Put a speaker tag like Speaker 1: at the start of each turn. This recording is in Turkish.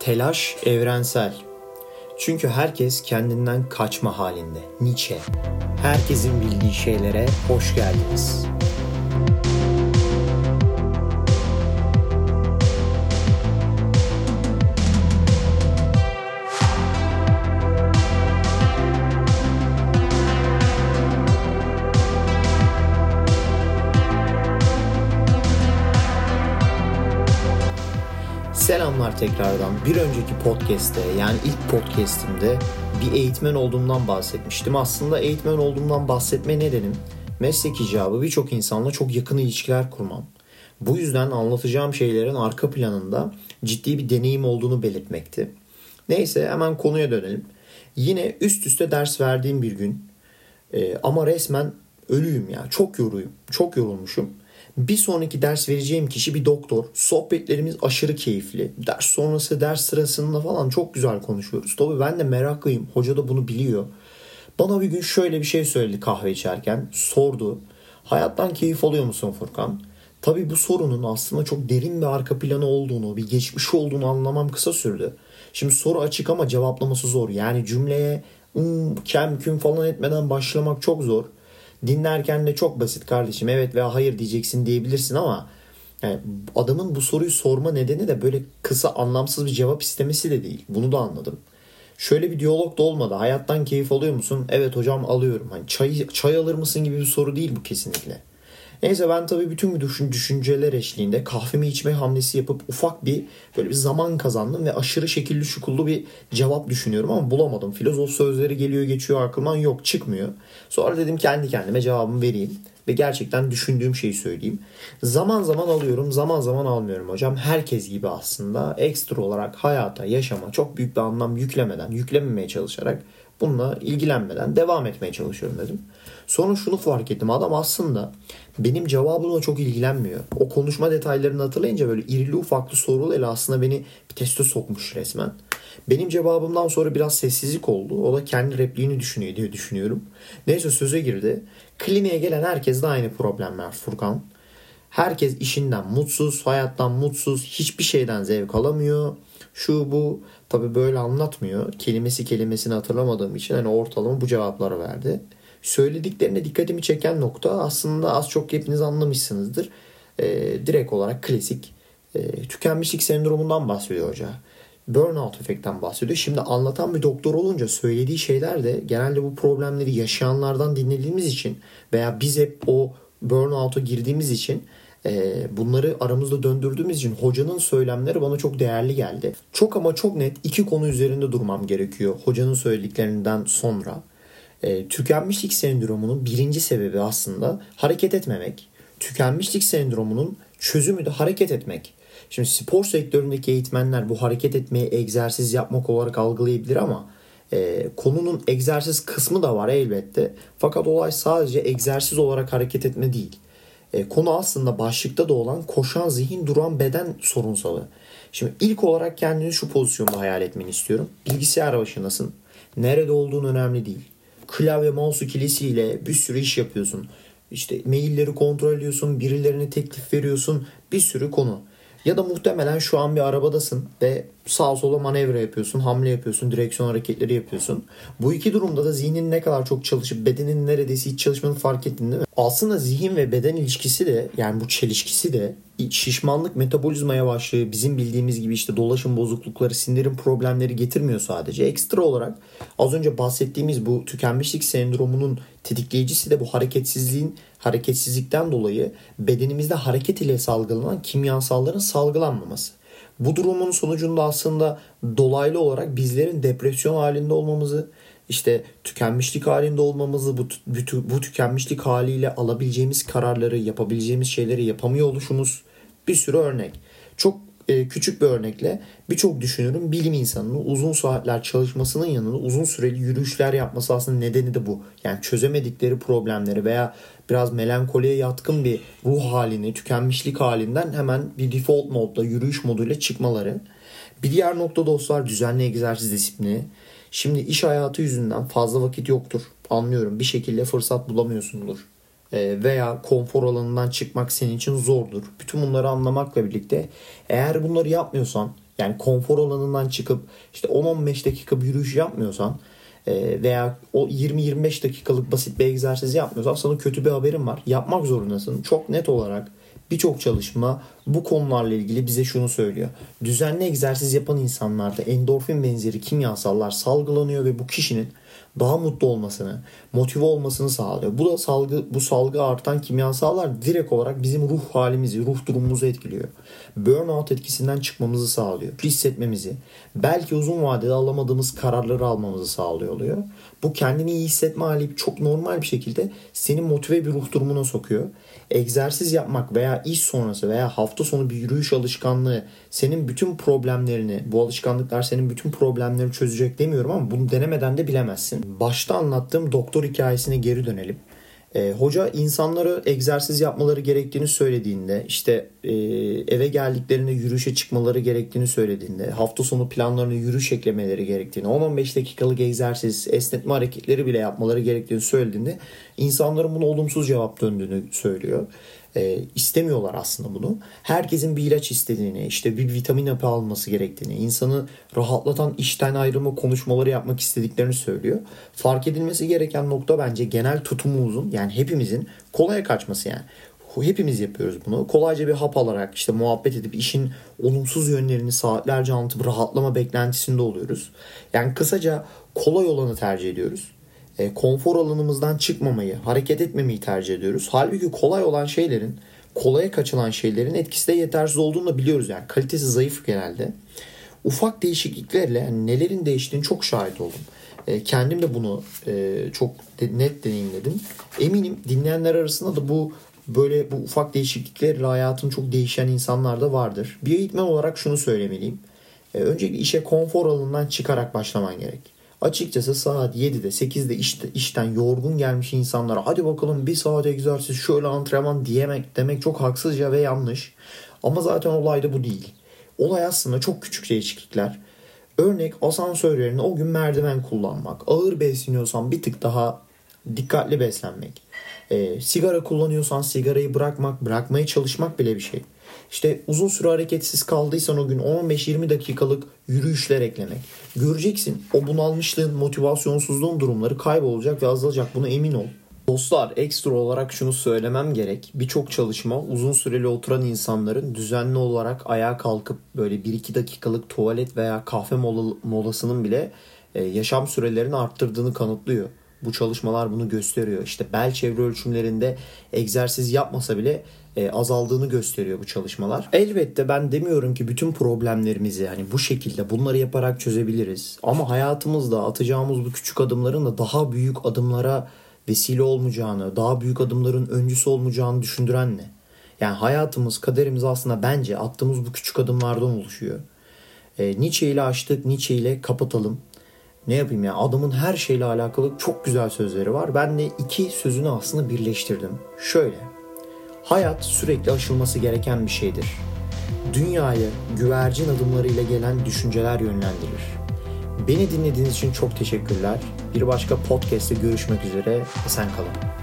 Speaker 1: Telaş evrensel. Çünkü herkes kendinden kaçma halinde. Nietzsche. Herkesin bildiği şeylere hoş geldiniz. Tekrardan. Bir önceki podcast'te yani ilk podcast'imde bir eğitmen olduğumdan bahsetmiştim. Aslında eğitmen olduğumdan bahsetme nedenim meslek icabı birçok insanla çok yakın ilişkiler kurmam. Bu yüzden anlatacağım şeylerin arka planında ciddi bir deneyim olduğunu belirtmekti. Neyse hemen konuya dönelim. Yine üst üste ders verdiğim bir gün ee, ama resmen ölüyüm ya. Çok yoruyum. Çok yorulmuşum. Bir sonraki ders vereceğim kişi bir doktor. Sohbetlerimiz aşırı keyifli. Ders sonrası, ders sırasında falan çok güzel konuşuyoruz. Tabii ben de meraklıyım. Hoca da bunu biliyor. Bana bir gün şöyle bir şey söyledi kahve içerken. Sordu. Hayattan keyif alıyor musun Furkan? Tabii bu sorunun aslında çok derin bir arka planı olduğunu, bir geçmiş olduğunu anlamam kısa sürdü. Şimdi soru açık ama cevaplaması zor. Yani cümleye um, kem küm falan etmeden başlamak çok zor. Dinlerken de çok basit kardeşim evet veya hayır diyeceksin diyebilirsin ama yani adamın bu soruyu sorma nedeni de böyle kısa anlamsız bir cevap istemesi de değil. Bunu da anladım. Şöyle bir diyalog da olmadı. Hayattan keyif alıyor musun? Evet hocam alıyorum. Hani çay, çay alır mısın gibi bir soru değil bu kesinlikle. Neyse ben tabii bütün bu düşün, düşünceler eşliğinde kahvemi içme hamlesi yapıp ufak bir böyle bir zaman kazandım ve aşırı şekilli şukullu bir cevap düşünüyorum ama bulamadım. Filozof sözleri geliyor geçiyor aklıma yok çıkmıyor. Sonra dedim kendi kendime cevabımı vereyim ve gerçekten düşündüğüm şeyi söyleyeyim. Zaman zaman alıyorum, zaman zaman almıyorum hocam. Herkes gibi aslında ekstra olarak hayata, yaşama çok büyük bir anlam yüklemeden, yüklememeye çalışarak bununla ilgilenmeden devam etmeye çalışıyorum dedim. Sonra şunu fark ettim. Adam aslında benim cevabımla çok ilgilenmiyor. O konuşma detaylarını hatırlayınca böyle irili ufaklı sorularıyla aslında beni bir teste sokmuş resmen. Benim cevabımdan sonra biraz sessizlik oldu. O da kendi repliğini düşünüyor diye düşünüyorum. Neyse söze girdi. Kliniğe gelen herkes de aynı problemler Furkan. Herkes işinden mutsuz, hayattan mutsuz, hiçbir şeyden zevk alamıyor. Şu bu tabi böyle anlatmıyor. Kelimesi kelimesini hatırlamadığım için hani ortalama bu cevapları verdi. Söylediklerine dikkatimi çeken nokta aslında az çok hepiniz anlamışsınızdır. Ee, direkt olarak klasik e, tükenmişlik sendromundan bahsediyor hoca. Burnout efektten bahsediyor. Şimdi anlatan bir doktor olunca söylediği şeyler de genelde bu problemleri yaşayanlardan dinlediğimiz için veya biz hep o burnout'a girdiğimiz için e, bunları aramızda döndürdüğümüz için hocanın söylemleri bana çok değerli geldi. Çok ama çok net iki konu üzerinde durmam gerekiyor hocanın söylediklerinden sonra. E, tükenmişlik sendromunun birinci sebebi aslında hareket etmemek. Tükenmişlik sendromunun çözümü de hareket etmek. Şimdi spor sektöründeki eğitmenler bu hareket etmeyi egzersiz yapmak olarak algılayabilir ama e, konunun egzersiz kısmı da var elbette. Fakat olay sadece egzersiz olarak hareket etme değil. E, konu aslında başlıkta da olan koşan zihin duran beden sorunsalı. Şimdi ilk olarak kendini şu pozisyonda hayal etmeni istiyorum. Bilgisayar başındasın. Nerede olduğun önemli değil. Klavye mouse ikilisiyle bir sürü iş yapıyorsun. İşte mailleri kontrol ediyorsun, birilerine teklif veriyorsun. Bir sürü konu. Ya da muhtemelen şu an bir arabadasın ve sağa sola manevra yapıyorsun, hamle yapıyorsun, direksiyon hareketleri yapıyorsun. Bu iki durumda da zihnin ne kadar çok çalışıp bedenin neredeyse hiç çalışmanı fark mi? Aslında zihin ve beden ilişkisi de yani bu çelişkisi de şişmanlık metabolizma yavaşlığı bizim bildiğimiz gibi işte dolaşım bozuklukları sindirim problemleri getirmiyor sadece. Ekstra olarak az önce bahsettiğimiz bu tükenmişlik sendromunun tetikleyicisi de bu hareketsizliğin hareketsizlikten dolayı bedenimizde hareket ile salgılanan kimyasalların salgılanmaması. Bu durumun sonucunda aslında dolaylı olarak bizlerin depresyon halinde olmamızı, işte tükenmişlik halinde olmamızı, bu, bu, bu tükenmişlik haliyle alabileceğimiz kararları, yapabileceğimiz şeyleri yapamıyor oluşumuz bir sürü örnek. Çok e, küçük bir örnekle birçok düşünürün bilim insanının uzun saatler çalışmasının yanında uzun süreli yürüyüşler yapması aslında nedeni de bu. Yani çözemedikleri problemleri veya biraz melankoliye yatkın bir ruh halini, tükenmişlik halinden hemen bir default modda yürüyüş moduyla çıkmaları. Bir diğer nokta dostlar düzenli egzersiz disiplini. Şimdi iş hayatı yüzünden fazla vakit yoktur. Anlıyorum. Bir şekilde fırsat bulamıyorsundur. E, veya konfor alanından çıkmak senin için zordur. Bütün bunları anlamakla birlikte eğer bunları yapmıyorsan Yani konfor alanından çıkıp işte 10-15 dakika bir yürüyüş yapmıyorsan e, veya o 20-25 dakikalık basit bir egzersiz yapmıyorsan sana kötü bir haberim var. Yapmak zorundasın. Çok net olarak birçok çalışma bu konularla ilgili bize şunu söylüyor. Düzenli egzersiz yapan insanlarda endorfin benzeri kimyasallar salgılanıyor ve bu kişinin daha mutlu olmasını, motive olmasını sağlıyor. Bu da salgı bu salgı artan kimyasallar direkt olarak bizim ruh halimizi, ruh durumumuzu etkiliyor. Burnout etkisinden çıkmamızı sağlıyor. Hissetmemizi, belki uzun vadede alamadığımız kararları almamızı sağlıyor oluyor. Bu kendini iyi hissetme hali çok normal bir şekilde seni motive bir ruh durumuna sokuyor. Egzersiz yapmak veya iş sonrası veya hafta sonu bir yürüyüş alışkanlığı senin bütün problemlerini, bu alışkanlıklar senin bütün problemlerini çözecek demiyorum ama bunu denemeden de bilemezsin. Başta anlattığım doktor hikayesine geri dönelim. E, hoca insanlara egzersiz yapmaları gerektiğini söylediğinde işte e, eve geldiklerinde yürüyüşe çıkmaları gerektiğini söylediğinde hafta sonu planlarına yürüyüş eklemeleri gerektiğini 10-15 dakikalık egzersiz esnetme hareketleri bile yapmaları gerektiğini söylediğinde insanların bunu olumsuz cevap döndüğünü söylüyor e, istemiyorlar aslında bunu. Herkesin bir ilaç istediğini, işte bir vitamin hapı alması gerektiğini, insanı rahatlatan işten ayrılma konuşmaları yapmak istediklerini söylüyor. Fark edilmesi gereken nokta bence genel tutumumuzun yani hepimizin kolaya kaçması yani. Hepimiz yapıyoruz bunu. Kolayca bir hap alarak işte muhabbet edip işin olumsuz yönlerini saatlerce anlatıp rahatlama beklentisinde oluyoruz. Yani kısaca kolay olanı tercih ediyoruz e, konfor alanımızdan çıkmamayı, hareket etmemeyi tercih ediyoruz. Halbuki kolay olan şeylerin, kolaya kaçılan şeylerin etkisi de yetersiz olduğunu da biliyoruz yani. Kalitesi zayıf genelde. Ufak değişikliklerle yani nelerin değiştiğini çok şahit oldum. E, kendim de bunu e, çok de, net deneyimledim. Eminim dinleyenler arasında da bu böyle bu ufak değişikliklerle hayatın çok değişen insanlar da vardır. Bir eğitmen olarak şunu söylemeliyim. E, öncelikle işe konfor alanından çıkarak başlaman gerek. Açıkçası saat 7'de 8'de işte, işten yorgun gelmiş insanlara hadi bakalım bir saat egzersiz şöyle antrenman diyemek demek çok haksızca ve yanlış. Ama zaten olay da bu değil. Olay aslında çok küçük değişiklikler. Örnek asansör yerine o gün merdiven kullanmak. Ağır besleniyorsan bir tık daha dikkatli beslenmek. E, sigara kullanıyorsan sigarayı bırakmak, bırakmaya çalışmak bile bir şey. İşte uzun süre hareketsiz kaldıysan o gün 15-20 dakikalık yürüyüşler eklemek. Göreceksin o bunalmışlığın, motivasyonsuzluğun durumları kaybolacak ve azalacak. Buna emin ol. Dostlar ekstra olarak şunu söylemem gerek. Birçok çalışma uzun süreli oturan insanların düzenli olarak ayağa kalkıp böyle 1-2 dakikalık tuvalet veya kahve molasının bile e, yaşam sürelerini arttırdığını kanıtlıyor. Bu çalışmalar bunu gösteriyor. İşte bel çevre ölçümlerinde egzersiz yapmasa bile e, azaldığını gösteriyor bu çalışmalar. Elbette ben demiyorum ki bütün problemlerimizi hani bu şekilde bunları yaparak çözebiliriz. Ama hayatımızda atacağımız bu küçük adımların da daha büyük adımlara vesile olmayacağını, daha büyük adımların öncüsü olmayacağını düşündüren ne? Yani hayatımız, kaderimiz aslında bence attığımız bu küçük adımlardan oluşuyor. E, Nietzsche ile açtık, Nietzsche ile kapatalım ne yapayım ya adamın her şeyle alakalı çok güzel sözleri var. Ben de iki sözünü aslında birleştirdim. Şöyle. Hayat sürekli aşılması gereken bir şeydir. Dünyayı güvercin adımlarıyla gelen düşünceler yönlendirir. Beni dinlediğiniz için çok teşekkürler. Bir başka podcast'te görüşmek üzere. Esen kalın.